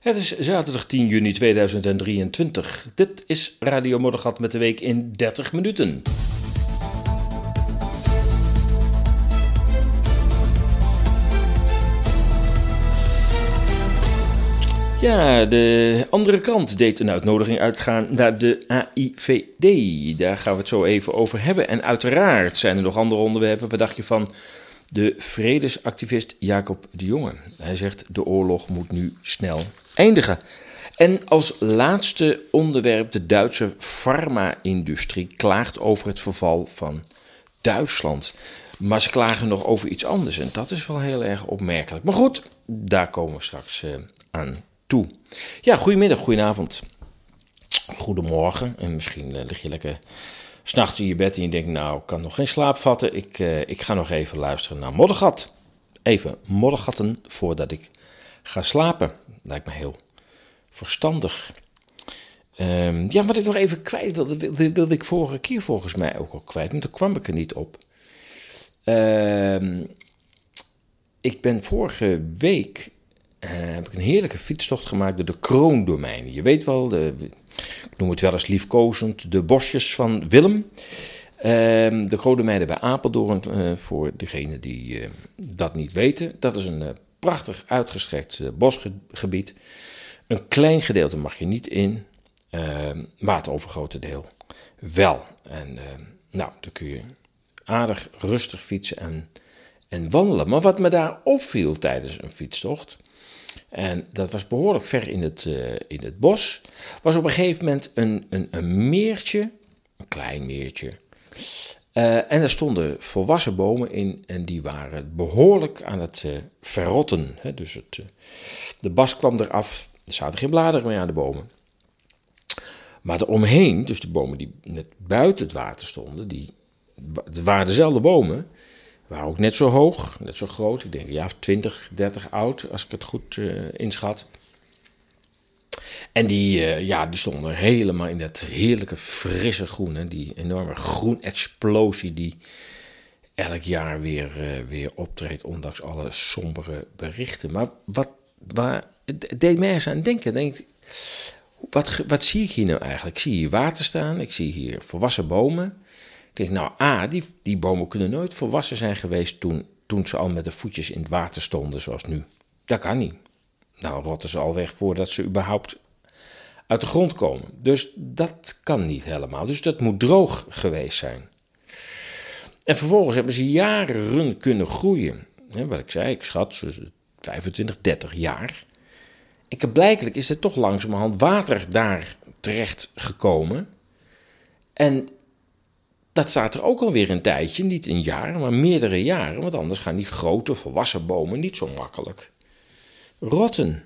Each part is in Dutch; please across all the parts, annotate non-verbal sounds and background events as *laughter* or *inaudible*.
Het is zaterdag 10 juni 2023. Dit is Radio Moddergat met de week in 30 minuten. Ja, de andere kant deed een uitnodiging uitgaan naar de AIVD. Daar gaan we het zo even over hebben. En uiteraard zijn er nog andere onderwerpen. Wat dacht je van de vredesactivist Jacob de Jonge? Hij zegt de oorlog moet nu snel eindigen. En als laatste onderwerp de Duitse farma-industrie klaagt over het verval van Duitsland. Maar ze klagen nog over iets anders en dat is wel heel erg opmerkelijk. Maar goed, daar komen we straks uh, aan toe. Ja, goedemiddag, goedenavond, goedemorgen. En misschien uh, lig je lekker s'nachts in je bed en je denkt, nou, ik kan nog geen slaap vatten. Ik, uh, ik ga nog even luisteren naar Moddergat. Even moddergatten voordat ik ga slapen. Lijkt me heel verstandig. Um, ja, wat ik nog even kwijt wilde, wilde, wilde, ik vorige keer volgens mij ook al kwijt, maar toen kwam ik er niet op. Um, ik ben vorige week uh, heb ik een heerlijke fietstocht gemaakt door de kroondomeinen. Je weet wel, de, ik noem het wel eens liefkozend, de bosjes van Willem. Uh, de kroondomeinen bij Apeldoorn, uh, voor degenen die uh, dat niet weten. Dat is een prachtig uitgestrekt bosgebied. Een klein gedeelte mag je niet in, waterovergrote deel wel. En nou, dan kun je aardig rustig fietsen en, en wandelen. Maar wat me daar opviel tijdens een fietstocht en dat was behoorlijk ver in het, uh, in het bos. Was op een gegeven moment een, een, een meertje, een klein meertje. Uh, en er stonden volwassen bomen in en die waren behoorlijk aan het uh, verrotten. Hè? Dus het, de bas kwam eraf, er zaten geen bladeren meer aan de bomen. Maar eromheen, dus de bomen die net buiten het water stonden, die, waren dezelfde bomen, waren ook net zo hoog, net zo groot. Ik denk ja, 20, 30 oud, als ik het goed inschat. En die, uh, ja, die stonden helemaal in dat heerlijke frisse groen. Hè? Die enorme groenexplosie die elk jaar weer, uh, weer optreedt, ondanks alle sombere berichten. Maar wat, waar, het deed mij eens aan denken. Denk, wat, wat zie ik hier nou eigenlijk? Ik zie hier water staan, ik zie hier volwassen bomen. Ik denk, nou, A, die, die bomen kunnen nooit volwassen zijn geweest toen, toen ze al met de voetjes in het water stonden, zoals nu. Dat kan niet. Nou, rotten ze al weg voordat ze überhaupt uit de grond komen. Dus dat kan niet helemaal. Dus dat moet droog geweest zijn. En vervolgens hebben ze jaren kunnen groeien. wat ik zei, ik schat zo 25, 30 jaar. Heb blijkelijk is er toch langzamerhand water daar terecht gekomen. En dat staat er ook alweer een tijdje, niet een jaar, maar meerdere jaren, want anders gaan die grote volwassen bomen niet zo makkelijk rotten.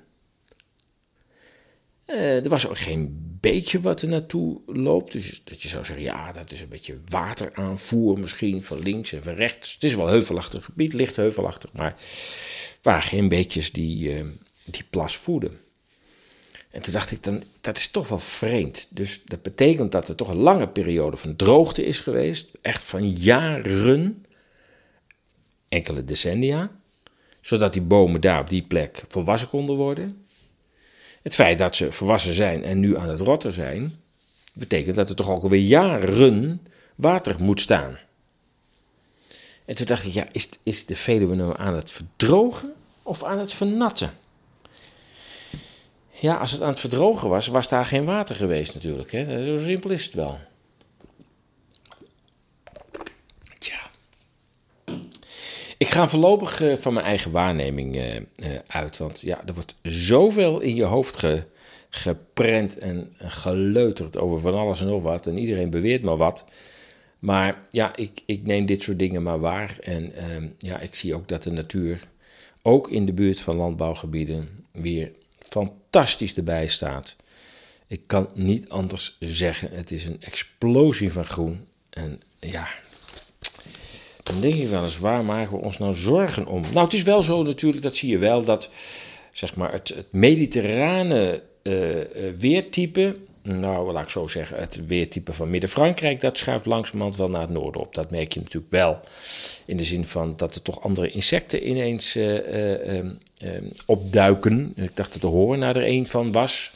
Uh, er was ook geen beetje wat er naartoe loopt. Dus dat je zou zeggen, ja, dat is een beetje wateraanvoer misschien van links en van rechts. Het is wel heuvelachtig gebied, licht heuvelachtig, maar waar geen beetjes die, uh, die plas voeden. En toen dacht ik, dan, dat is toch wel vreemd. Dus dat betekent dat er toch een lange periode van droogte is geweest. Echt van jaren, enkele decennia. Zodat die bomen daar op die plek volwassen konden worden. Het feit dat ze volwassen zijn en nu aan het rotten zijn, betekent dat er toch alweer jaren water moet staan. En toen dacht ik, ja, is, is de Veluwe nou aan het verdrogen of aan het vernatten? Ja, als het aan het verdrogen was, was daar geen water geweest natuurlijk. Hè? Zo simpel is het wel. Ik ga voorlopig uh, van mijn eigen waarneming uh, uh, uit. Want ja, er wordt zoveel in je hoofd ge, geprent en geleuterd over van alles en nog wat. En iedereen beweert maar wat. Maar ja, ik, ik neem dit soort dingen maar waar. En ehm, ja, ik zie ook dat de natuur, ook in de buurt van landbouwgebieden, weer fantastisch erbij staat. Ik kan niet anders zeggen. Het is een explosie van groen. En ja, dan denk je wel eens, waar maken we ons nou zorgen om? Nou, het is wel zo natuurlijk, dat zie je wel, dat zeg maar het, het mediterrane uh, weertype, nou laat ik zo zeggen, het weertype van Midden-Frankrijk, dat schuift langzamerhand wel naar het noorden op. Dat merk je natuurlijk wel in de zin van dat er toch andere insecten ineens uh, opduiken. Ik dacht dat de hoorn er een van was.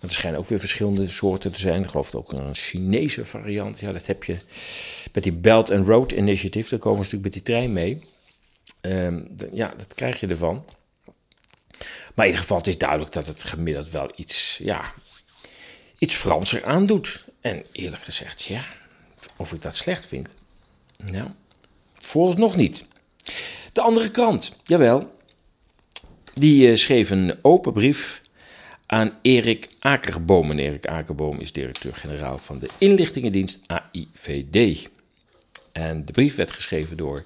Maar er schijnen ook weer verschillende soorten te zijn. Ik geloof ook een Chinese variant. Ja, dat heb je met die Belt and Road Initiative. Daar komen ze natuurlijk met die trein mee. Ehm, ja, dat krijg je ervan. Maar in ieder geval, het is duidelijk dat het gemiddeld wel iets, ja, iets Franser aandoet. En eerlijk gezegd, ja, of ik dat slecht vind? Nou, volgens nog niet. De andere kant, jawel, die uh, schreef een open brief aan Erik Akerboom. En Erik Akerboom is directeur-generaal van de inlichtingendienst AIVD. En de brief werd geschreven door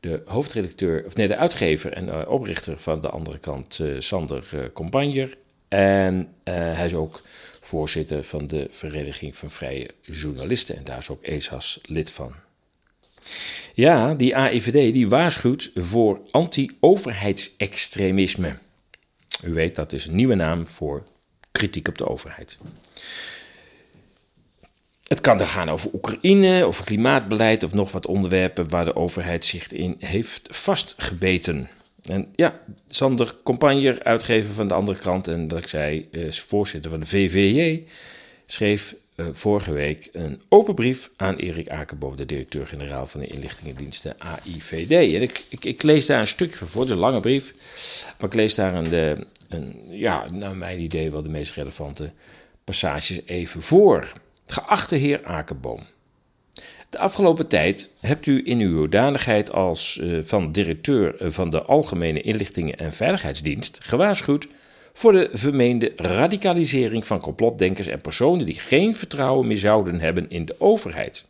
de hoofdredacteur, of nee, de uitgever en uh, oprichter van de andere kant, uh, Sander uh. En hij is ook voorzitter van de Vereniging van Vrije Journalisten. En daar is ook ESAS lid van. Ja, die AIVD die waarschuwt voor anti-overheidsextremisme. U weet, dat is een nieuwe naam voor kritiek op de overheid. Het kan dan gaan over Oekraïne, over klimaatbeleid of nog wat onderwerpen waar de overheid zich in heeft vastgebeten. En ja, Sander Compagner, uitgever van de andere krant en wat ik zei, is voorzitter van de VVJ, schreef uh, vorige week een open brief aan Erik Akerboom, de directeur-generaal van de inlichtingendiensten AIVD. En ik, ik, ik, lees daar een stukje van voor, het is een lange brief, maar ik lees daar een, een, ja, naar mijn idee wel de meest relevante passages even voor. Geachte heer Akerboom. De afgelopen tijd hebt u in uw hoedanigheid als uh, van directeur van de Algemene Inlichtingen en Veiligheidsdienst gewaarschuwd voor de vermeende radicalisering van complotdenkers en personen die geen vertrouwen meer zouden hebben in de overheid.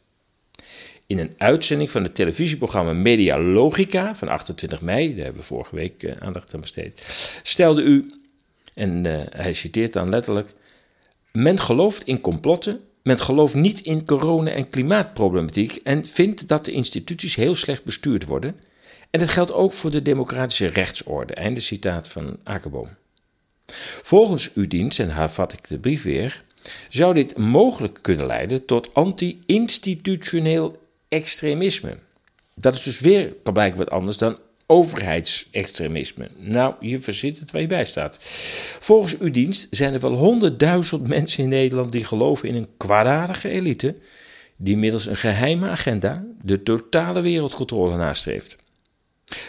In een uitzending van het televisieprogramma Media Logica van 28 mei, daar hebben we vorige week uh, aandacht aan besteed, stelde u, en uh, hij citeert dan letterlijk: Men gelooft in complotten men gelooft niet in corona- en klimaatproblematiek en vindt dat de instituties heel slecht bestuurd worden. En dat geldt ook voor de democratische rechtsorde. Einde citaat van Akerboom. Volgens uw dienst, en hervat ik de brief weer, zou dit mogelijk kunnen leiden tot anti-institutioneel extremisme. Dat is dus weer blijkbaar wat anders dan overheidsextremisme. Nou, je verzit het waar je bij staat. Volgens uw dienst zijn er wel honderdduizend mensen in Nederland die geloven in een kwaadaardige elite, die middels een geheime agenda de totale wereldcontrole nastreeft.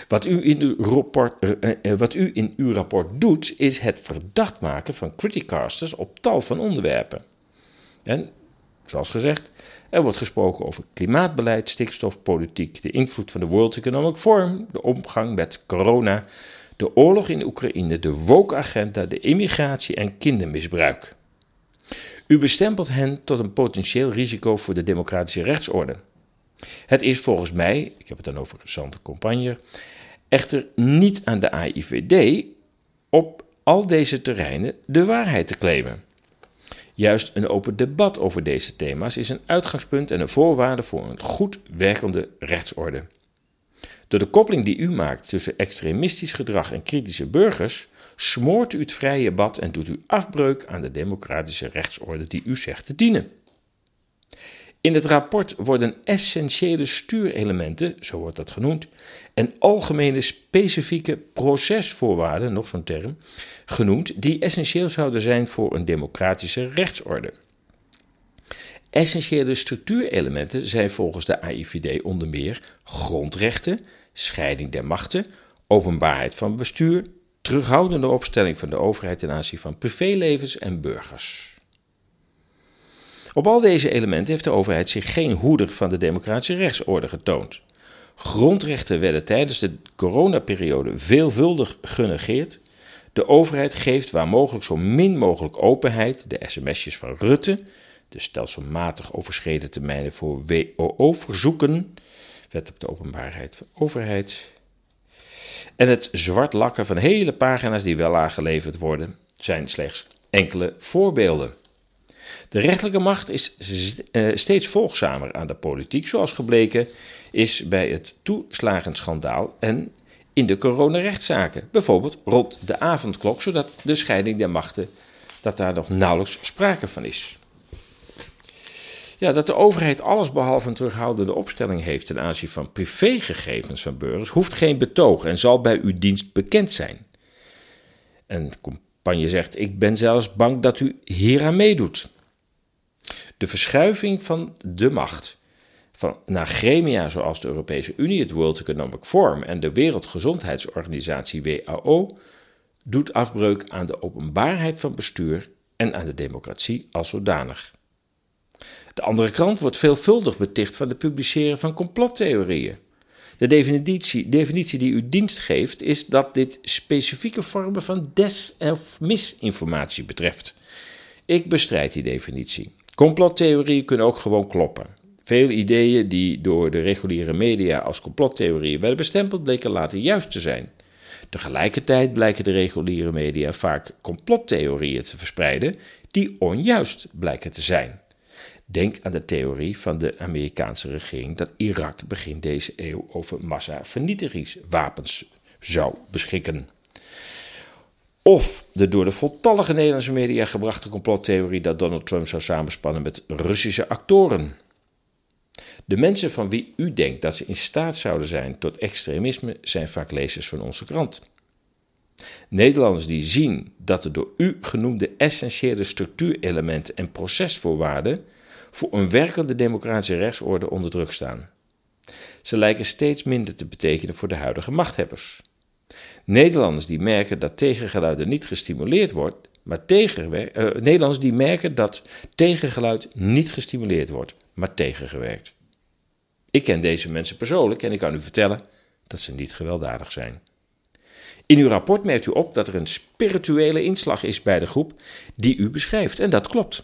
Wat u, in uw rapport, eh, eh, wat u in uw rapport doet, is het verdacht maken van criticasters op tal van onderwerpen. En, zoals gezegd, er wordt gesproken over klimaatbeleid, stikstofpolitiek, de invloed van de World Economic Forum, de omgang met corona, de oorlog in Oekraïne, de woke-agenda, de immigratie en kindermisbruik. U bestempelt hen tot een potentieel risico voor de democratische rechtsorde. Het is volgens mij, ik heb het dan over Sante Compagne, echter niet aan de AIVD op al deze terreinen de waarheid te claimen. Juist een open debat over deze thema's is een uitgangspunt en een voorwaarde voor een goed werkende rechtsorde. Door de koppeling die u maakt tussen extremistisch gedrag en kritische burgers, smoort u het vrije bad en doet u afbreuk aan de democratische rechtsorde die u zegt te dienen. In het rapport worden essentiële stuurelementen, zo wordt dat genoemd, en algemene specifieke procesvoorwaarden, nog zo'n term, genoemd, die essentieel zouden zijn voor een democratische rechtsorde. Essentiële structuurelementen zijn volgens de AIVD onder meer grondrechten, scheiding der machten, openbaarheid van bestuur, terughoudende opstelling van de overheid ten aanzien van privélevens en burgers. Op al deze elementen heeft de overheid zich geen hoeder van de democratische rechtsorde getoond. Grondrechten werden tijdens de coronaperiode veelvuldig genegeerd. De overheid geeft waar mogelijk zo min mogelijk openheid, de sms'jes van Rutte, de stelselmatig overschreden termijnen voor WOO-verzoeken, wet op de openbaarheid van overheid, en het zwart lakken van hele pagina's die wel aangeleverd worden, zijn slechts enkele voorbeelden. De rechterlijke macht is eh, steeds volgzamer aan de politiek, zoals gebleken is bij het toeslagenschandaal en in de coronarechtszaken. Bijvoorbeeld rond de avondklok, zodat de scheiding der machten, dat daar nog nauwelijks sprake van is. Ja, dat de overheid allesbehalve een terughoudende opstelling heeft ten aanzien van privégegevens van burgers, hoeft geen betoog en zal bij uw dienst bekend zijn. En de campagne zegt: Ik ben zelfs bang dat u hieraan meedoet. De verschuiving van de macht van, naar gremia zoals de Europese Unie, het World Economic Forum en de Wereldgezondheidsorganisatie WHO doet afbreuk aan de openbaarheid van bestuur en aan de democratie als zodanig. De andere krant wordt veelvuldig beticht van het publiceren van complottheorieën. De definitie, definitie die uw dienst geeft is dat dit specifieke vormen van des- of misinformatie betreft. Ik bestrijd die definitie. Complottheorieën kunnen ook gewoon kloppen. Veel ideeën die door de reguliere media als complottheorieën werden bestempeld, bleken later juist te zijn. Tegelijkertijd blijken de reguliere media vaak complottheorieën te verspreiden die onjuist blijken te zijn. Denk aan de theorie van de Amerikaanse regering dat Irak begin deze eeuw over massavernietigingswapens zou beschikken. Of de door de voltallige Nederlandse media gebrachte complottheorie dat Donald Trump zou samenspannen met Russische actoren. De mensen van wie u denkt dat ze in staat zouden zijn tot extremisme zijn vaak lezers van onze krant. Nederlanders die zien dat de door u genoemde essentiële structuurelementen en procesvoorwaarden voor een werkende democratische rechtsorde onder druk staan. Ze lijken steeds minder te betekenen voor de huidige machthebbers. Nederlanders die merken dat tegengeluiden niet gestimuleerd wordt, maar tegengewerkt, uh, Nederlanders die merken dat tegengeluid niet gestimuleerd wordt, maar tegengewerkt. Ik ken deze mensen persoonlijk en ik kan u vertellen dat ze niet gewelddadig zijn. In uw rapport merkt u op dat er een spirituele inslag is bij de groep die u beschrijft, en dat klopt.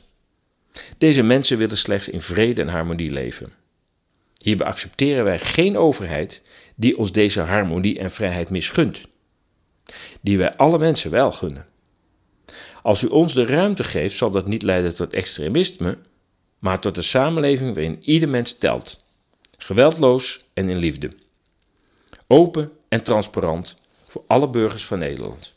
Deze mensen willen slechts in vrede en harmonie leven. Hierbij accepteren wij geen overheid die ons deze harmonie en vrijheid misgunt, die wij alle mensen wel gunnen. Als u ons de ruimte geeft, zal dat niet leiden tot extremisme, maar tot een samenleving waarin ieder mens telt, geweldloos en in liefde, open en transparant voor alle burgers van Nederland.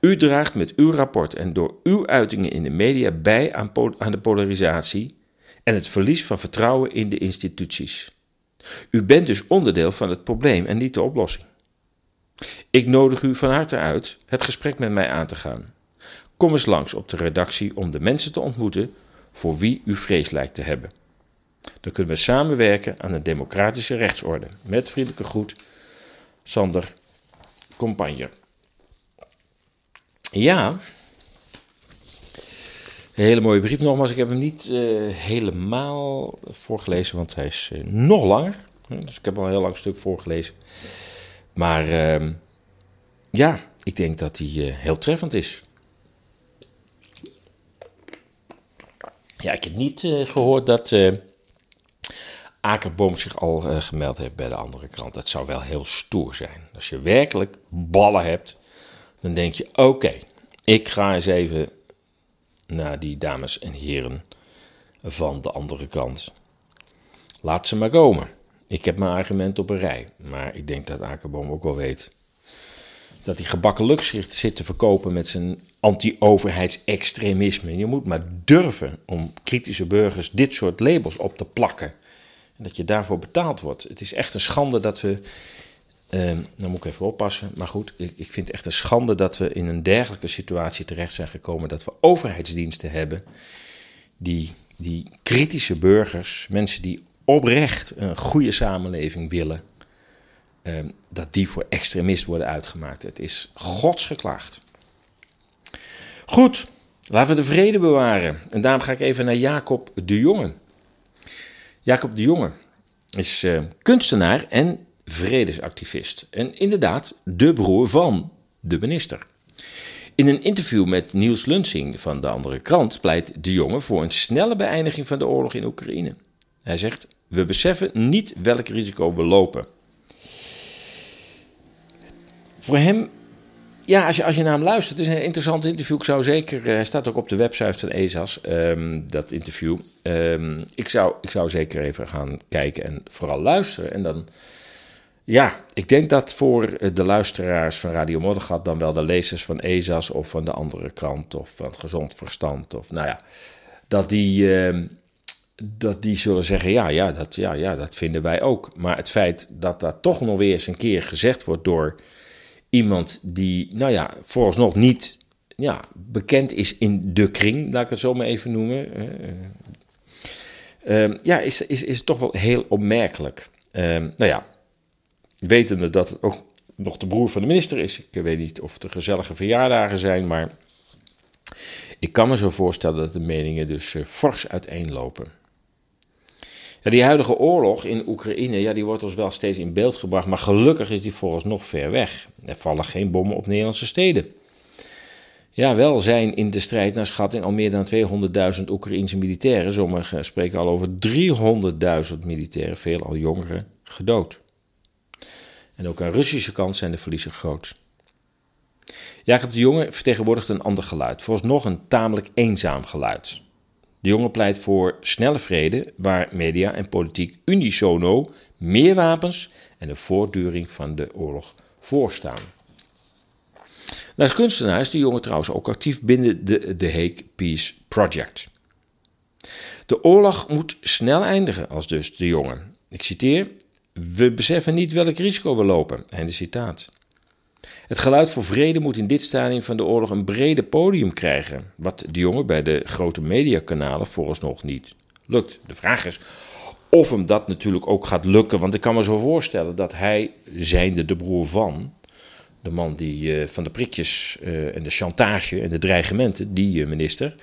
U draagt met uw rapport en door uw uitingen in de media bij aan, aan de polarisatie en het verlies van vertrouwen in de instituties. U bent dus onderdeel van het probleem en niet de oplossing. Ik nodig u van harte uit het gesprek met mij aan te gaan. Kom eens langs op de redactie om de mensen te ontmoeten voor wie u vrees lijkt te hebben. Dan kunnen we samenwerken aan een democratische rechtsorde. Met vriendelijke groet, Sander Compagner. Ja, een hele mooie brief nogmaals. Ik heb hem niet uh, helemaal voorgelezen, want hij is uh, nog langer. Dus ik heb al een heel lang stuk voorgelezen. Maar uh, ja, ik denk dat hij uh, heel treffend is. Ja, ik heb niet gehoord dat Akerboom zich al gemeld heeft bij de andere krant. Dat zou wel heel stoer zijn. Als je werkelijk ballen hebt dan denk je: oké, ik ga eens even naar die dames en heren van de andere kant. Laat ze maar komen. Ik heb mijn argument op een rij. Maar ik denk dat Akerboom ook wel weet dat hij gebakken luxe zit te verkopen met zijn anti-overheidsextremisme. Je moet maar durven om kritische burgers dit soort labels op te plakken. En dat je daarvoor betaald wordt. Het is echt een schande dat we dan moet ik even oppassen. Maar goed, ik, ik vind het echt een schande dat we in een dergelijke situatie terecht zijn gekomen. Dat we overheidsdiensten hebben die, die kritische burgers, mensen die oprecht een goede samenleving willen, uh, dat die voor extremist worden uitgemaakt. Het is godsgeklaagd. Goed, laten we de vrede bewaren. En daarom ga ik even naar Jacob de Jonge. Jacob de Jonge is uh, kunstenaar en vredesactivist. En inderdaad, de broer van de minister. In een interview met Niels Lunsing van de andere krant pleit de jongen voor een snelle beëindiging van de oorlog in Oekraïne. Hij zegt: We beseffen niet welk risico we lopen. Voor hem, ja, als je, als je naar hem luistert, het is een interessant interview. Ik zou zeker, hij staat ook op de website van ESAS, um, dat interview. Um, ik, zou, ik zou zeker even gaan kijken en vooral luisteren. En dan ja, ik denk dat voor de luisteraars van Radio Moddergat dan wel de lezers van ESAS of van de andere krant of van Gezond Verstand of nou ja, dat die, uh, dat die zullen zeggen, ja, ja dat, ja, ja, dat vinden wij ook. Maar het feit dat dat toch nog weer eens een keer gezegd wordt door Iemand die, nou ja, vooralsnog niet ja, bekend is in de kring, laat ik het zo maar even noemen. Uh, ja, is, is, is toch wel heel opmerkelijk. Uh, nou ja, wetende dat het ook nog de broer van de minister is. Ik weet niet of er gezellige verjaardagen zijn, maar ik kan me zo voorstellen dat de meningen dus uh, fors uiteenlopen. Ja, die huidige oorlog in Oekraïne, ja, die wordt ons wel steeds in beeld gebracht, maar gelukkig is die nog ver weg. Er vallen geen bommen op Nederlandse steden. Ja, wel zijn in de strijd naar schatting al meer dan 200.000 Oekraïense militairen, sommigen spreken al over 300.000 militairen, veel al jongeren, gedood. En ook aan Russische kant zijn de verliezen groot. Jacob de Jonge vertegenwoordigt een ander geluid, nog een tamelijk eenzaam geluid. De jongen pleit voor snelle vrede, waar media en politiek unisono meer wapens en de voortduring van de oorlog voorstaan. Naast kunstenaar is de jongen trouwens ook actief binnen de The Hague Peace Project. De oorlog moet snel eindigen, als dus de jongen. Ik citeer: We beseffen niet welk risico we lopen. Einde citaat. Het geluid voor vrede moet in dit stadium van de oorlog een brede podium krijgen, wat de jongen bij de grote mediakanalen vooralsnog niet lukt. De vraag is of hem dat natuurlijk ook gaat lukken, want ik kan me zo voorstellen dat hij, zijnde de broer van, de man die uh, van de prikjes uh, en de chantage en de dreigementen, die uh, minister,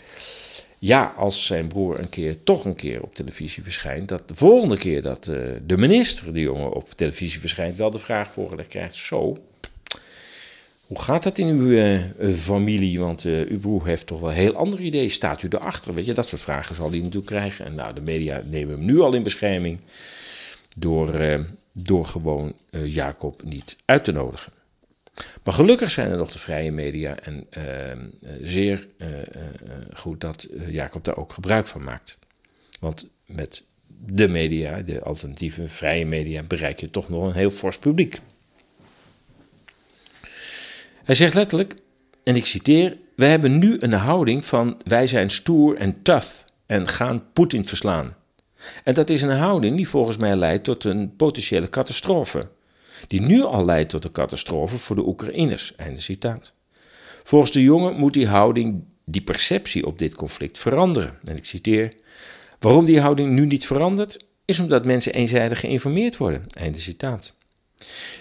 ja, als zijn broer een keer toch een keer op televisie verschijnt, dat de volgende keer dat de minister, die jongen, op televisie verschijnt, wel de vraag voorgelegd krijgt: zo, hoe gaat dat in uw uh, familie? Want uh, uw broer heeft toch wel heel andere ideeën. Staat u erachter? Weet je, dat soort vragen zal hij natuurlijk krijgen. En nou, de media nemen hem nu al in bescherming door, door gewoon Jacob niet uit te nodigen. Maar gelukkig zijn er nog de vrije media en zeer goed dat Jacob daar ook gebruik van maakt. Want met de media, de alternatieve vrije media, bereik je toch nog een heel fors publiek. Hij zegt letterlijk, en ik citeer: We hebben nu een houding van wij zijn stoer en tough en gaan Poetin verslaan. En dat is een houding die volgens mij leidt tot een potentiële catastrofe. Die nu al leidt tot een catastrofe voor de Oekraïners. Einde citaat. Volgens de jongen moet die houding, die perceptie op dit conflict veranderen. En ik citeer: Waarom die houding nu niet verandert, is omdat mensen eenzijdig geïnformeerd worden. Einde citaat.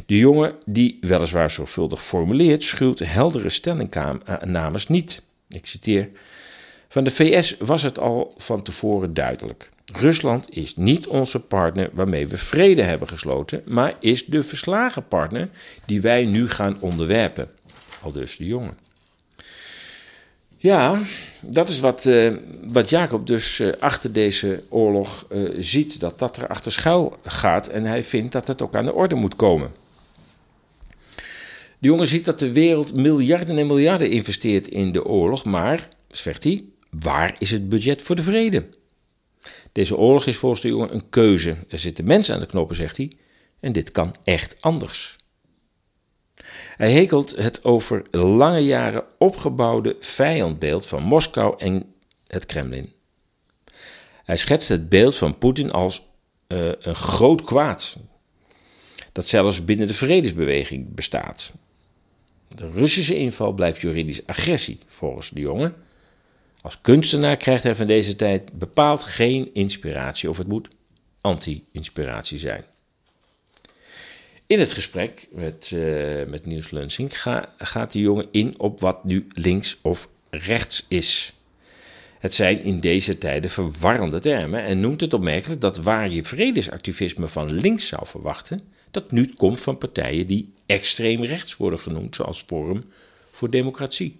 De jongen, die weliswaar zorgvuldig formuleert, schuwt heldere stellingnames niet. Ik citeer. Van de VS was het al van tevoren duidelijk. Rusland is niet onze partner waarmee we vrede hebben gesloten, maar is de verslagen partner die wij nu gaan onderwerpen. Al dus de jongen. Ja, dat is wat, uh, wat Jacob dus uh, achter deze oorlog uh, ziet, dat dat er achter schuil gaat en hij vindt dat het ook aan de orde moet komen. De jongen ziet dat de wereld miljarden en miljarden investeert in de oorlog, maar, zegt hij, waar is het budget voor de vrede? Deze oorlog is volgens de jongen een keuze. Er zitten mensen aan de knoppen, zegt hij, en dit kan echt anders. Hij hekelt het over lange jaren opgebouwde vijandbeeld van Moskou en het Kremlin. Hij schetst het beeld van Poetin als uh, een groot kwaad, dat zelfs binnen de vredesbeweging bestaat. De Russische inval blijft juridisch agressie, volgens de jongen. Als kunstenaar krijgt hij van deze tijd bepaald geen inspiratie, of het moet anti-inspiratie zijn. In het gesprek met, uh, met Niels Lunsing ga, gaat de jongen in op wat nu links of rechts is. Het zijn in deze tijden verwarrende termen en noemt het opmerkelijk dat waar je vredesactivisme van links zou verwachten, dat nu komt van partijen die extreem rechts worden genoemd, zoals Forum voor Democratie.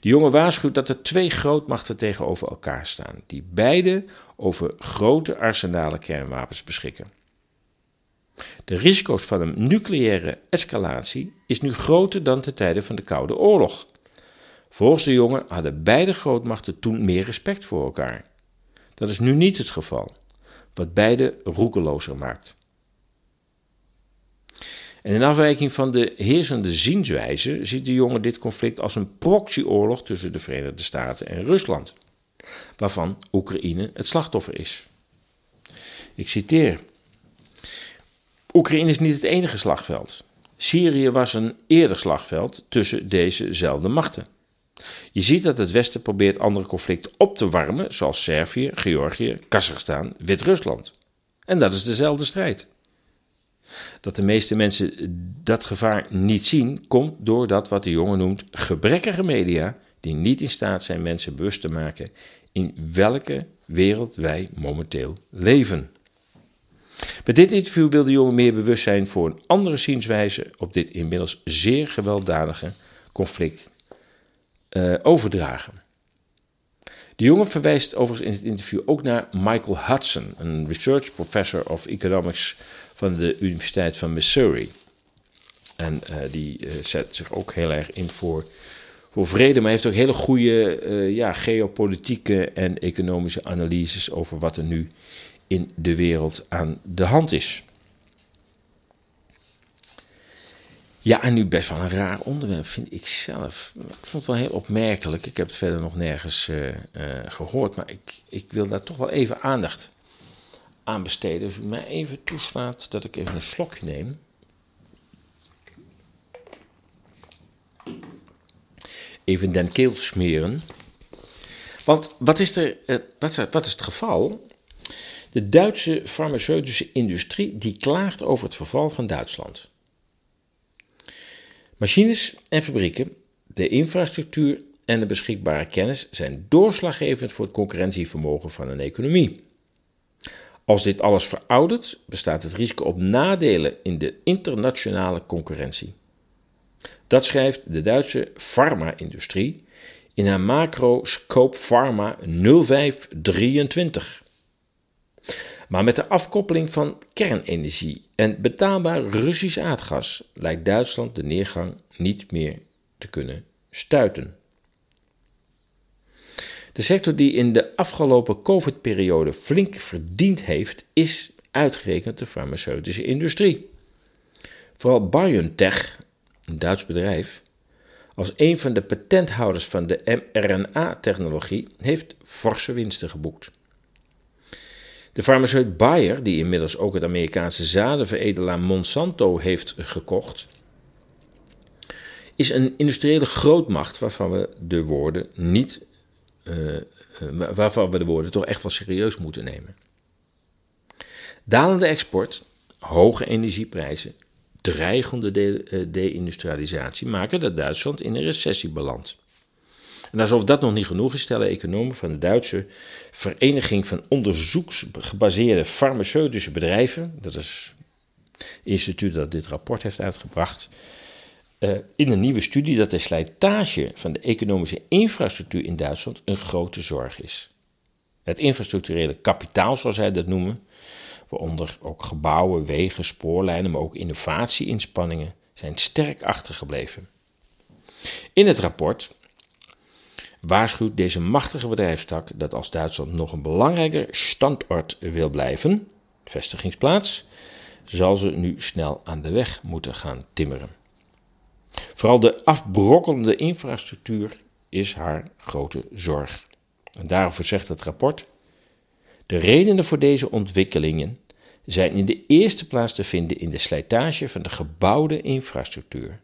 De jongen waarschuwt dat er twee grootmachten tegenover elkaar staan, die beide over grote arsenalen kernwapens beschikken. De risico's van een nucleaire escalatie is nu groter dan te tijden van de Koude Oorlog. Volgens de jongen hadden beide grootmachten toen meer respect voor elkaar. Dat is nu niet het geval, wat beide roekelozer maakt. En in afwijking van de heersende zienswijze ziet de jongen dit conflict als een proxyoorlog tussen de Verenigde Staten en Rusland, waarvan Oekraïne het slachtoffer is. Ik citeer. Oekraïne is niet het enige slagveld. Syrië was een eerder slagveld tussen dezezelfde machten. Je ziet dat het Westen probeert andere conflicten op te warmen, zoals Servië, Georgië, Kazachstan, Wit-Rusland. En dat is dezelfde strijd. Dat de meeste mensen dat gevaar niet zien, komt door dat wat de jongen noemt gebrekkige media, die niet in staat zijn mensen bewust te maken in welke wereld wij momenteel leven. Met dit interview wil de jongen meer bewust zijn voor een andere zienswijze op dit inmiddels zeer gewelddadige conflict uh, overdragen. De jongen verwijst overigens in het interview ook naar Michael Hudson, een research professor of economics van de Universiteit van Missouri. En uh, die uh, zet zich ook heel erg in voor, voor vrede, maar heeft ook hele goede uh, ja, geopolitieke en economische analyses over wat er nu in de wereld aan de hand is. Ja, en nu best wel een raar onderwerp, vind ik zelf. Ik vond het wel heel opmerkelijk. Ik heb het verder nog nergens gehoord, maar ik, ik wil daar toch wel even aandacht aan besteden. Dus u mij even toeslaat dat ik even een slokje neem. Even den keel smeren. Want wat is, er, uh, wat, wat is het geval? De Duitse farmaceutische industrie die klaagt over het verval van Duitsland. Machines en fabrieken, de infrastructuur en de beschikbare kennis zijn doorslaggevend voor het concurrentievermogen van een economie. Als dit alles veroudert, bestaat het risico op nadelen in de internationale concurrentie. Dat schrijft de Duitse farma-industrie in haar macro Scope Pharma 0523. Maar met de afkoppeling van kernenergie en betaalbaar Russisch aardgas lijkt Duitsland de neergang niet meer te kunnen stuiten. De sector die in de afgelopen COVID-periode flink verdiend heeft, is uitgerekend de farmaceutische industrie. Vooral BioNTech, een Duits bedrijf, als een van de patenthouders van de mRNA-technologie, heeft forse winsten geboekt. De farmaceut Bayer, die inmiddels ook het Amerikaanse zadenveredelaar Monsanto heeft gekocht, is een industriële grootmacht waarvan we de woorden niet, uh, waarvan we de woorden toch echt wel serieus moeten nemen. Dalende export, hoge energieprijzen, dreigende deindustrialisatie maken dat Duitsland in een recessie belandt. En alsof dat nog niet genoeg is, stellen economen van de Duitse Vereniging van Onderzoeksgebaseerde Farmaceutische Bedrijven, dat is het instituut dat dit rapport heeft uitgebracht, uh, in een nieuwe studie dat de slijtage van de economische infrastructuur in Duitsland een grote zorg is. Het infrastructurele kapitaal, zoals zij dat noemen, waaronder ook gebouwen, wegen, spoorlijnen, maar ook innovatieinspanningen, zijn sterk achtergebleven. In het rapport waarschuwt deze machtige bedrijfstak dat als Duitsland nog een belangrijker standoord wil blijven, vestigingsplaats, zal ze nu snel aan de weg moeten gaan timmeren. Vooral de afbrokkelende infrastructuur is haar grote zorg. En daarover zegt het rapport: De redenen voor deze ontwikkelingen zijn in de eerste plaats te vinden in de slijtage van de gebouwde infrastructuur.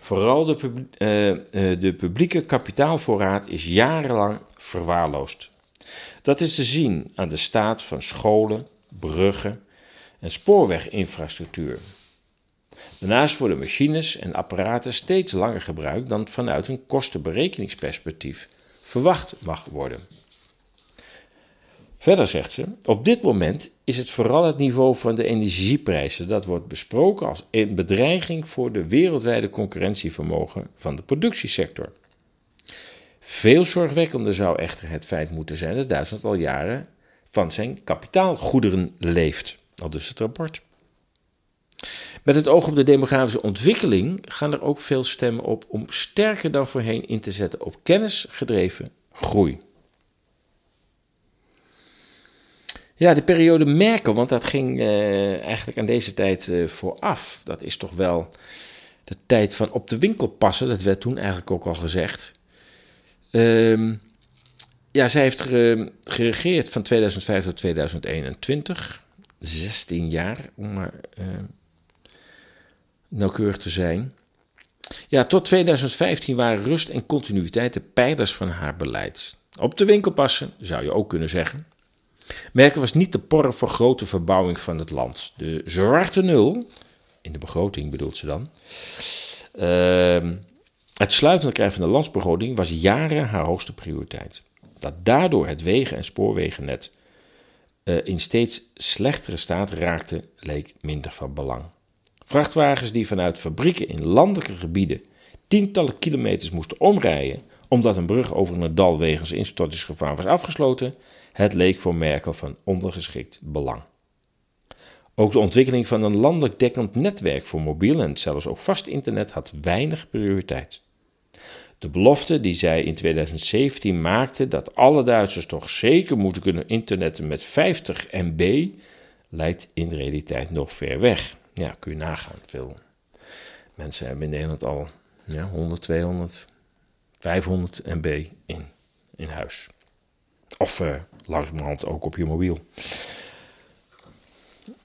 Vooral de, uh, de publieke kapitaalvoorraad is jarenlang verwaarloosd. Dat is te zien aan de staat van scholen, bruggen en spoorweginfrastructuur. Daarnaast worden machines en apparaten steeds langer gebruikt dan vanuit een kostenberekeningsperspectief verwacht mag worden. Verder zegt ze: Op dit moment is het vooral het niveau van de energieprijzen dat wordt besproken als een bedreiging voor de wereldwijde concurrentievermogen van de productiesector. Veel zorgwekkender zou echter het feit moeten zijn dat Duitsland al jaren van zijn kapitaalgoederen leeft, al dus het rapport. Met het oog op de demografische ontwikkeling gaan er ook veel stemmen op om sterker dan voorheen in te zetten op kennisgedreven groei. Ja, de periode Merkel, want dat ging uh, eigenlijk aan deze tijd uh, vooraf. Dat is toch wel de tijd van op de winkel passen. Dat werd toen eigenlijk ook al gezegd. Uh, ja, zij heeft geregeerd van 2005 tot 2021. 16 jaar, om maar uh, nauwkeurig te zijn. Ja, tot 2015 waren rust en continuïteit de pijlers van haar beleid. Op de winkel passen, zou je ook kunnen zeggen. Merkel was niet te porren voor grote verbouwing van het land. De zwarte nul, in de begroting bedoelt ze dan, uh, het sluitende krijgen van de landsbegroting was jaren haar hoogste prioriteit. Dat daardoor het wegen- en spoorwegennet uh, in steeds slechtere staat raakte, leek minder van belang. Vrachtwagens die vanuit fabrieken in landelijke gebieden tientallen kilometers moesten omrijden omdat een brug over een dal wegens instortingsgevaar was afgesloten, het leek voor Merkel van ondergeschikt belang. Ook de ontwikkeling van een landelijk dekkend netwerk voor mobiel en zelfs ook vast internet had weinig prioriteit. De belofte die zij in 2017 maakte dat alle Duitsers toch zeker moeten kunnen internetten met 50 MB, lijkt in realiteit nog ver weg. Ja, kun je nagaan. Veel mensen hebben in Nederland al ja, 100, 200, 500 MB in, in huis. Of uh, langzamerhand ook op je mobiel.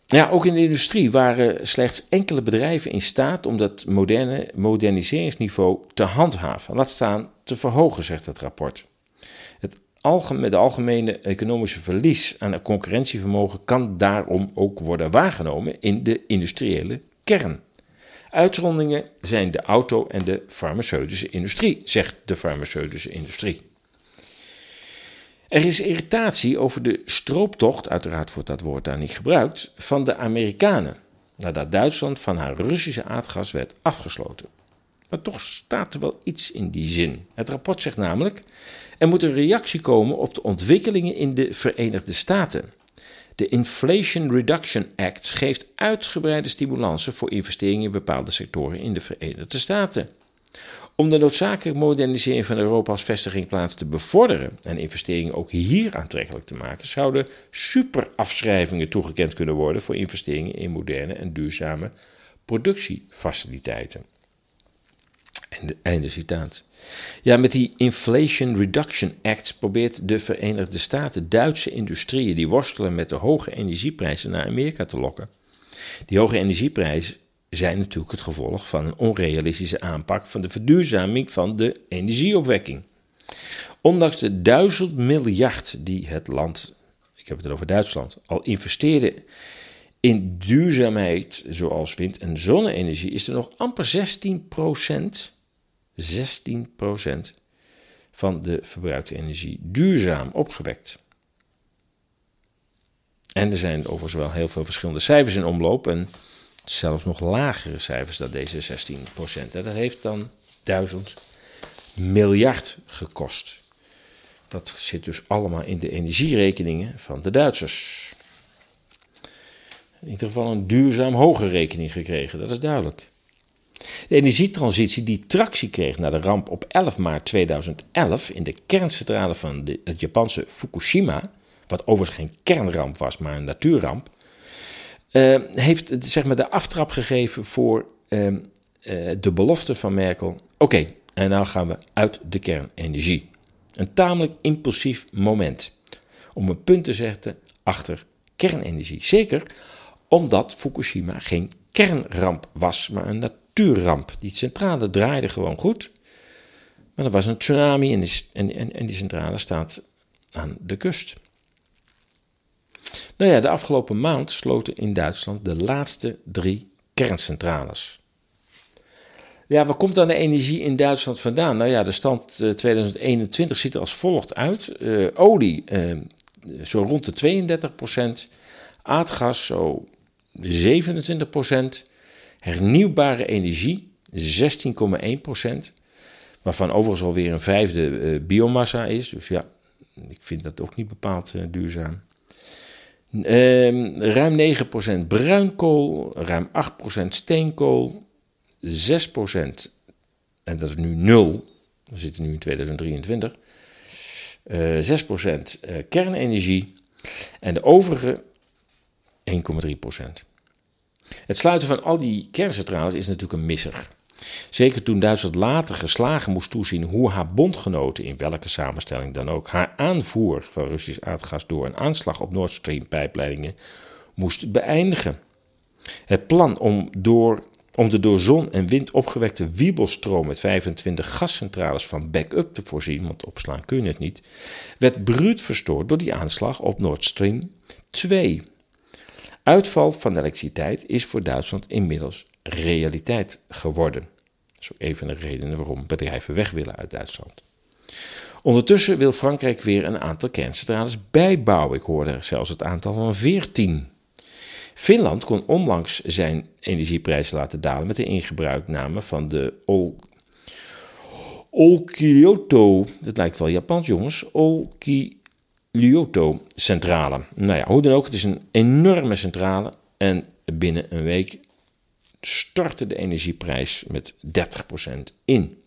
Ja, ook in de industrie waren slechts enkele bedrijven in staat om dat moderne moderniseringsniveau te handhaven, laat staan te verhogen, zegt het rapport. Het algemene, de algemene economische verlies aan concurrentievermogen kan daarom ook worden waargenomen in de industriële kern. Uitzonderingen zijn de auto- en de farmaceutische industrie, zegt de farmaceutische industrie. Er is irritatie over de strooptocht, uiteraard wordt dat woord daar niet gebruikt, van de Amerikanen, nadat Duitsland van haar Russische aardgas werd afgesloten. Maar toch staat er wel iets in die zin. Het rapport zegt namelijk: er moet een reactie komen op de ontwikkelingen in de Verenigde Staten. De Inflation Reduction Act geeft uitgebreide stimulansen voor investeringen in bepaalde sectoren in de Verenigde Staten. Om de noodzakelijke modernisering van Europa als vestigingplaats te bevorderen en investeringen ook hier aantrekkelijk te maken, zouden superafschrijvingen toegekend kunnen worden voor investeringen in moderne en duurzame productiefaciliteiten. Einde citaat. Ja, met die Inflation Reduction Act probeert de Verenigde Staten Duitse industrieën die worstelen met de hoge energieprijzen naar Amerika te lokken. Die hoge energieprijzen zijn natuurlijk het gevolg van een onrealistische aanpak van de verduurzaming van de energieopwekking. Ondanks de duizend miljard die het land, ik heb het over Duitsland, al investeerde in duurzaamheid zoals wind- en zonne-energie, is er nog amper 16 16% van de verbruikte energie duurzaam opgewekt. En er zijn overigens wel heel veel verschillende cijfers in omloop en zelfs nog lagere cijfers dan deze 16%. En dat heeft dan 1000 miljard gekost. Dat zit dus allemaal in de energierekeningen van de Duitsers. In ieder geval een duurzaam hoge rekening gekregen, dat is duidelijk. De energietransitie die tractie kreeg na de ramp op 11 maart 2011 in de kerncentrale van het Japanse Fukushima, wat overigens geen kernramp was, maar een natuurramp, uh, heeft zeg maar, de aftrap gegeven voor uh, uh, de belofte van Merkel. Oké, en nou gaan we uit de kernenergie. Een tamelijk impulsief moment om een punt te zetten achter kernenergie. Zeker omdat Fukushima geen kernramp was, maar een natuurramp. Die centrale draaide gewoon goed, maar er was een tsunami en die, die centrale staat aan de kust. Nou ja, de afgelopen maand sloten in Duitsland de laatste drie kerncentrales. Ja, waar komt dan de energie in Duitsland vandaan? Nou ja, de stand 2021 eh, ziet er als volgt uit. Uh, olie uh, zo rond de 32% aardgas zo 27 hernieuwbare energie 16,1% waarvan overigens alweer een vijfde biomassa is. Dus ja, ik vind dat ook niet bepaald duurzaam. Um, ruim 9% bruinkool, ruim 8% steenkool, 6%, en dat is nu 0, we zitten nu in 2023, uh, 6% uh, kernenergie en de overige 1,3%. Het sluiten van al die kerncentrales is natuurlijk een misser. Zeker toen Duitsland later geslagen moest toezien hoe haar bondgenoten, in welke samenstelling dan ook, haar aanvoer van Russisch aardgas door een aanslag op Nord Stream pijpleidingen moest beëindigen. Het plan om door Om de door zon en wind opgewekte wiebelstroom met 25 gascentrales van backup te voorzien, want opslaan kun je het niet, werd bruut verstoord door die aanslag op Nord Stream 2. Uitval van elektriciteit is voor Duitsland inmiddels realiteit geworden. Is ook een redenen waarom bedrijven weg willen uit Duitsland. Ondertussen wil Frankrijk weer een aantal kerncentrales bijbouwen. Ik hoorde zelfs het aantal van 14. Finland kon onlangs zijn energieprijs laten dalen met de ingebruikname van de Ol dat lijkt wel Japans jongens, Olkiluoto-centrale. Nou ja, hoe dan ook, het is een enorme centrale en binnen een week stortte de energieprijs met 30% in.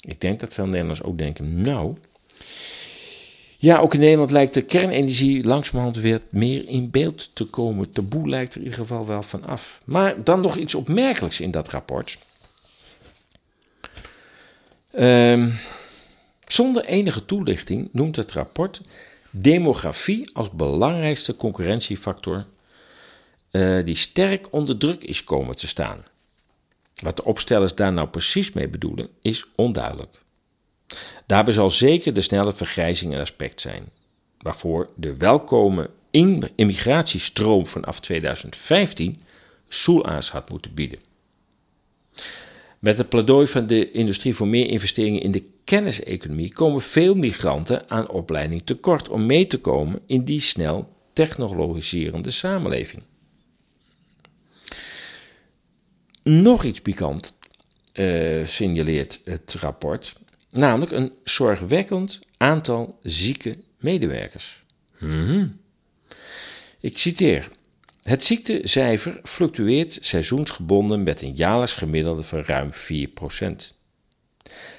Ik denk dat veel Nederlanders ook denken, nou, ja, ook in Nederland lijkt de kernenergie langzamerhand weer meer in beeld te komen. Taboe lijkt er in ieder geval wel van af. Maar dan nog iets opmerkelijks in dat rapport. Um, zonder enige toelichting noemt het rapport demografie als belangrijkste concurrentiefactor uh, die sterk onder druk is komen te staan. Wat de opstellers daar nou precies mee bedoelen, is onduidelijk. Daarbij zal zeker de snelle vergrijzing een aspect zijn, waarvoor de welkome immigratiestroom vanaf 2015 soelaas had moeten bieden. Met het pleidooi van de industrie voor meer investeringen in de kenniseconomie komen veel migranten aan opleiding tekort om mee te komen in die snel technologiserende samenleving. Nog iets pikant uh, signaleert het rapport. Namelijk een zorgwekkend aantal zieke medewerkers. Hmm. Ik citeer. Het ziektecijfer fluctueert seizoensgebonden met een jaarlijks gemiddelde van ruim 4%.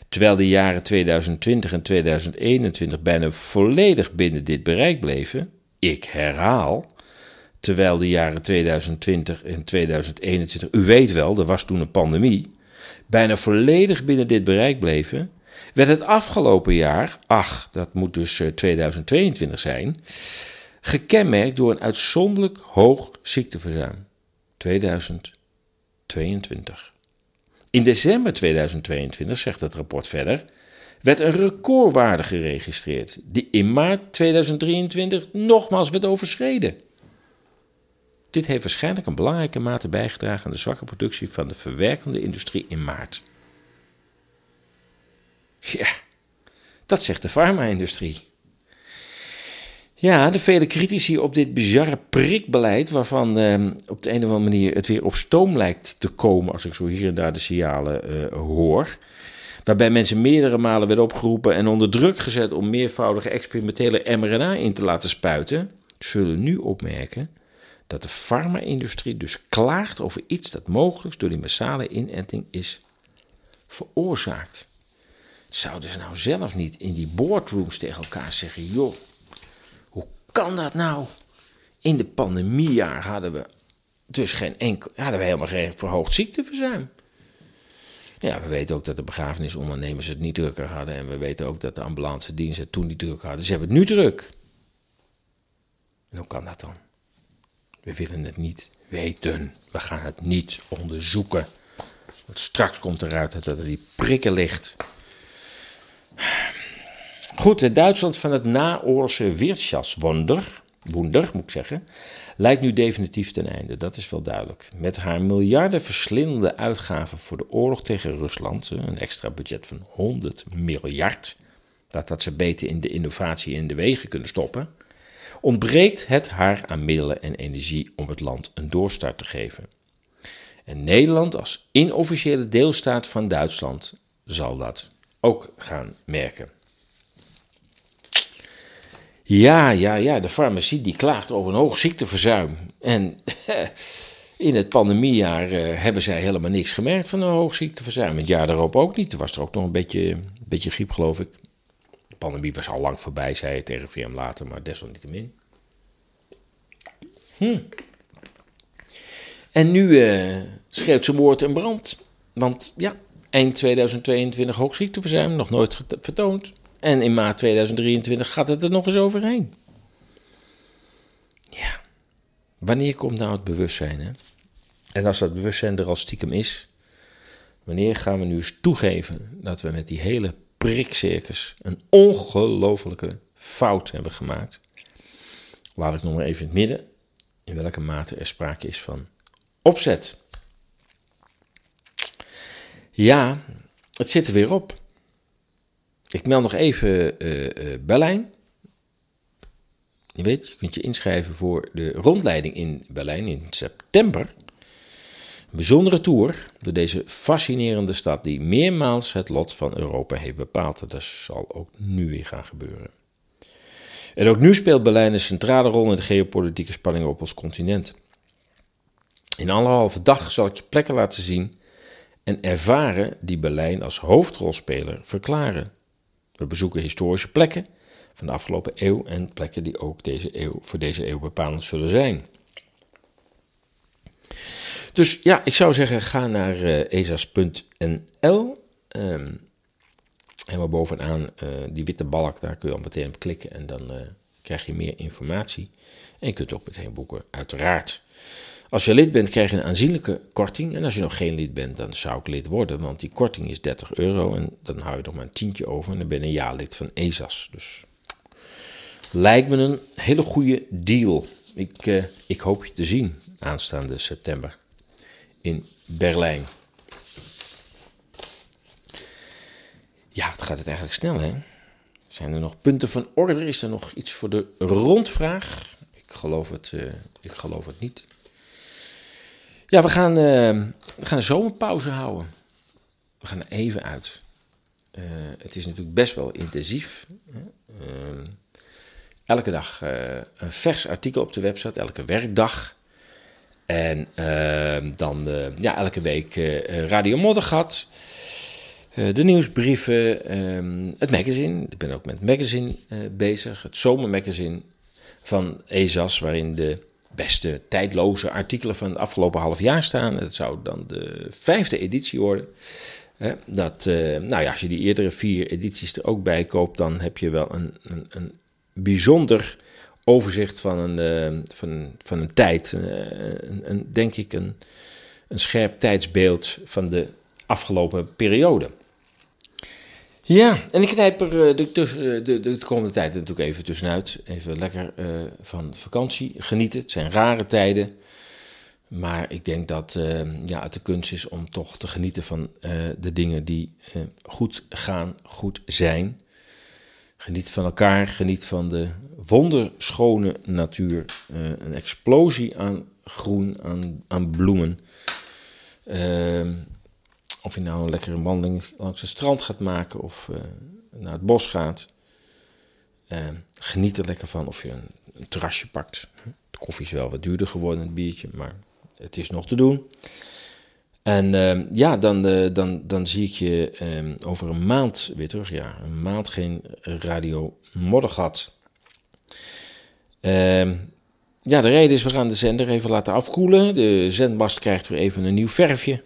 Terwijl de jaren 2020 en 2021 bijna volledig binnen dit bereik bleven, ik herhaal, terwijl de jaren 2020 en 2021, u weet wel, er was toen een pandemie, bijna volledig binnen dit bereik bleven, werd het afgelopen jaar, ach, dat moet dus 2022 eh, zijn, gekenmerkt door een uitzonderlijk hoog ziekteverzuim. 2022. In december 2022, zegt het rapport verder, werd een recordwaarde geregistreerd, die in maart 2023 nogmaals werd overschreden. Dit heeft waarschijnlijk een belangrijke mate bijgedragen aan de zwakke productie van de verwerkende industrie in maart. Ja, dat zegt de farma-industrie. Ja, de vele critici op dit bizarre prikbeleid, waarvan eh, op de een of andere manier het weer op stoom lijkt te komen, als ik zo hier en daar de signalen uh, hoor. Waarbij mensen meerdere malen werden opgeroepen en onder druk gezet om meervoudige experimentele mRNA in te laten spuiten, zullen nu opmerken dat de farma-industrie dus klaagt over iets dat mogelijk door die massale inenting is veroorzaakt. Zouden ze nou zelf niet in die boardrooms tegen elkaar zeggen: joh, kan dat nou? In de pandemiejaar hadden we dus geen enkel, hadden we helemaal geen verhoogd ziekteverzuim. Ja, we weten ook dat de begrafenisondernemers het niet drukker hadden. En we weten ook dat de ambulance diensten het toen niet druk hadden. Ze hebben het nu druk. En hoe kan dat dan? We willen het niet weten. We gaan het niet onderzoeken. Straks komt eruit dat er die prikken ligt. Goed, het Duitsland van het naoorlogse Wirtschaftswunder, wonder, moet ik zeggen, lijkt nu definitief ten einde. Dat is wel duidelijk. Met haar miljarden verslindende uitgaven voor de oorlog tegen Rusland, een extra budget van 100 miljard, dat dat ze beter in de innovatie in de wegen kunnen stoppen, ontbreekt het haar aan middelen en energie om het land een doorstart te geven. En Nederland als inofficiële deelstaat van Duitsland zal dat ook gaan merken. Ja, ja, ja, de farmacie die klaagt over een hoog ziekteverzuim. En *laughs* in het pandemiejaar uh, hebben zij helemaal niks gemerkt van een hoog ziekteverzuim. Het jaar daarop ook niet. Er was er ook nog een beetje, een beetje griep, geloof ik. De pandemie was al lang voorbij, zei het tegen VM later, maar desalniettemin. Hm. En nu uh, schreeuwt ze moord en brand. Want ja, eind 2022 hoog ziekteverzuim, nog nooit vertoond. En in maart 2023 gaat het er nog eens overheen. Ja. Wanneer komt nou het bewustzijn? Hè? En als dat bewustzijn er al stiekem is, wanneer gaan we nu eens toegeven dat we met die hele prikcircus een ongelofelijke fout hebben gemaakt? Laat ik nog maar even in het midden in welke mate er sprake is van opzet. Ja, het zit er weer op. Ik meld nog even uh, uh, Berlijn. Je weet, je kunt je inschrijven voor de rondleiding in Berlijn in september. Een bijzondere tour door deze fascinerende stad die meermaals het lot van Europa heeft bepaald. Dat zal ook nu weer gaan gebeuren. En ook nu speelt Berlijn een centrale rol in de geopolitieke spanningen op ons continent. In anderhalve dag zal ik je plekken laten zien en ervaren die Berlijn als hoofdrolspeler verklaren. We bezoeken historische plekken van de afgelopen eeuw en plekken die ook deze eeuw, voor deze eeuw bepalend zullen zijn. Dus ja, ik zou zeggen, ga naar uh, eh, ezas.nl. Um, helemaal bovenaan uh, die witte balk, daar kun je al meteen op klikken en dan uh, krijg je meer informatie. En je kunt ook meteen boeken, uiteraard. Als je lid bent, krijg je een aanzienlijke korting. En als je nog geen lid bent, dan zou ik lid worden. Want die korting is 30 euro. En dan hou je nog maar een tientje over. En dan ben je een jaarlid van ESAS. Dus lijkt me een hele goede deal. Ik, uh, ik hoop je te zien aanstaande september in Berlijn. Ja, het gaat het eigenlijk snel, hè? Zijn er nog punten van orde? Is er nog iets voor de rondvraag? Ik geloof het, uh, ik geloof het niet. Ja, we gaan, uh, we gaan zomerpauze houden. We gaan er even uit. Uh, het is natuurlijk best wel intensief. Ehm, elke dag een vers artikel op de website, elke werkdag. En ehm, dan ja, elke week Radio Moddergat. de nieuwsbrieven, ehm, het magazine. Ik ben ook met het magazine bezig. Het zomermagazine van ESAS, waarin de beste tijdloze artikelen van het afgelopen half jaar staan. Het zou dan de vijfde editie worden. Dat, uh, nou ja, als je die eerdere vier edities er ook bij koopt, dan heb je wel een, een, een bijzonder overzicht van een, uh, van, van een tijd. Uh, een, een, denk ik een, een scherp tijdsbeeld van de afgelopen periode. Ja, en ik knijp er eh, de, de, de, de, komende tijd natuurlijk even tussenuit. Even lekker uh, van vakantie genieten. Het zijn rare tijden. Maar ik denk dat ja, het de kunst is om toch te genieten van de dingen die goed gaan, goed zijn. Geniet van elkaar, geniet van de wonderschone natuur. een explosie aan groen, aan, aan bloemen. Of je nou een lekkere wandeling langs het strand gaat maken of uh, naar het bos gaat. Uh, geniet er lekker van of je een, een, terrasje pakt. De koffie is wel wat duurder geworden, het biertje, maar het is nog te doen. En uh, ja, dan, dan, dan zie ik je over een maand weer terug. Ja, een maand geen radio moddergat. Ehm, ja, de reden is, we gaan de zender even laten afkoelen. De zendmast krijgt weer even een nieuw verfje.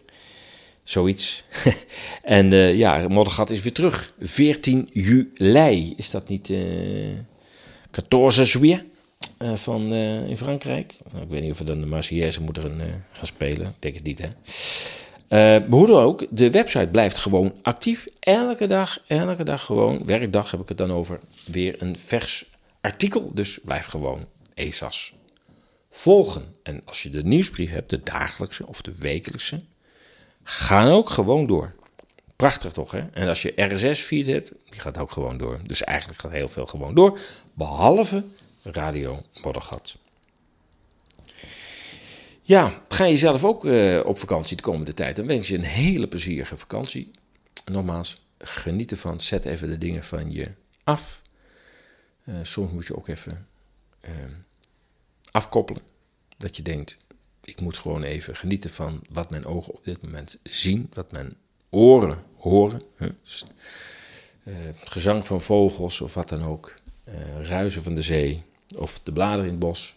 Zoiets. *laughs* en uh, ja, Moddergat is weer terug. 14 juli. Is dat niet uh, 14 juillet uh, van, uh, in Frankrijk? Nou, ik weet niet of we dan de Marseillaise moeten gaan spelen. Ik denk het niet, hè. Uh, hoe dan ook, de website blijft gewoon actief. Elke dag, elke dag gewoon, werkdag heb ik het dan over, weer een vers artikel. Dus blijf gewoon ESAS volgen. En als je de nieuwsbrief hebt, de dagelijkse of de wekelijkse, gaan ook gewoon door. Prachtig toch, hè? En als je RSS-feed hebt, die gaat ook gewoon door. Dus eigenlijk gaat heel veel gewoon door, behalve Radio Moddergat. Ja, ga je zelf ook uh, op vakantie de komende tijd, dan wens je een hele plezierige vakantie. Nogmaals, geniet ervan, zet even de dingen van je af. Uh, soms moet je ook even uh, afkoppelen. Dat je denkt, ik moet gewoon even genieten van wat mijn ogen op dit moment zien, wat mijn oren horen. Uh, gezang van vogels of wat dan ook, uh, ruizen van de zee of de bladeren in het bos.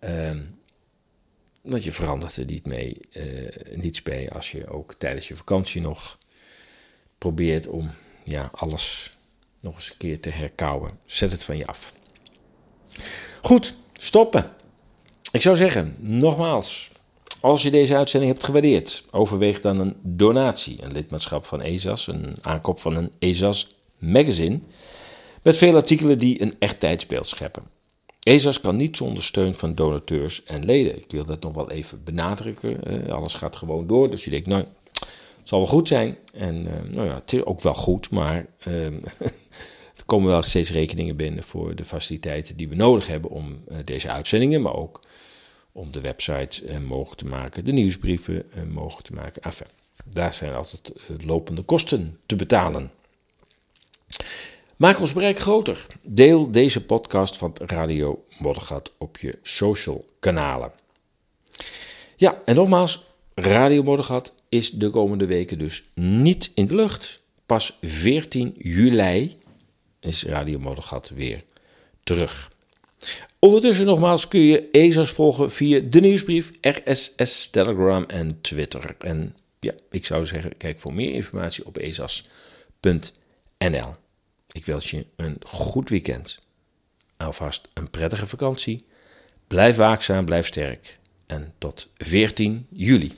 Uh, want je verandert er niet mee, uh, niets bij als je ook tijdens je vakantie nog probeert om ja, alles nog eens een keer te herkauwen. Zet het van je af. Goed, stoppen. Ik zou zeggen, nogmaals, Als je deze uitzending hebt gewaardeerd, overweeg dan een donatie, een lidmaatschap van ESAS, een aankoop van een ESAS magazine met veel artikelen die een echt tijdsbeeld scheppen. ESAS kan niet zonder steun van donateurs en leden. Ik wil dat nog wel even benadrukken. alles gaat gewoon door, dus je denkt, nou, het zal wel goed zijn. En eh, nou ja, het is ook wel goed, maar ehm, *laughs* er komen wel steeds rekeningen binnen voor de faciliteiten die we nodig hebben om eh, deze uitzendingen, maar ook om de website uh, mogelijk te maken, de nieuwsbrieven mogelijk te maken. Enfin, daar zijn altijd lopende kosten te betalen. Maak ons bereik groter. Deel deze podcast van Radio Moddergat op je social kanalen. Ja, en nogmaals, Radio Moddergat is de komende weken dus niet in de lucht. Pas 14 juli is Radio Moddergat weer terug. Ondertussen nogmaals kun je ESA's volgen via de nieuwsbrief, RSS, Telegram en Twitter. En ja, ik zou zeggen, kijk voor meer informatie op esas.nl. Ik wens je een goed weekend. Alvast een prettige vakantie. Blijf waakzaam, blijf sterk. En tot 14 juli.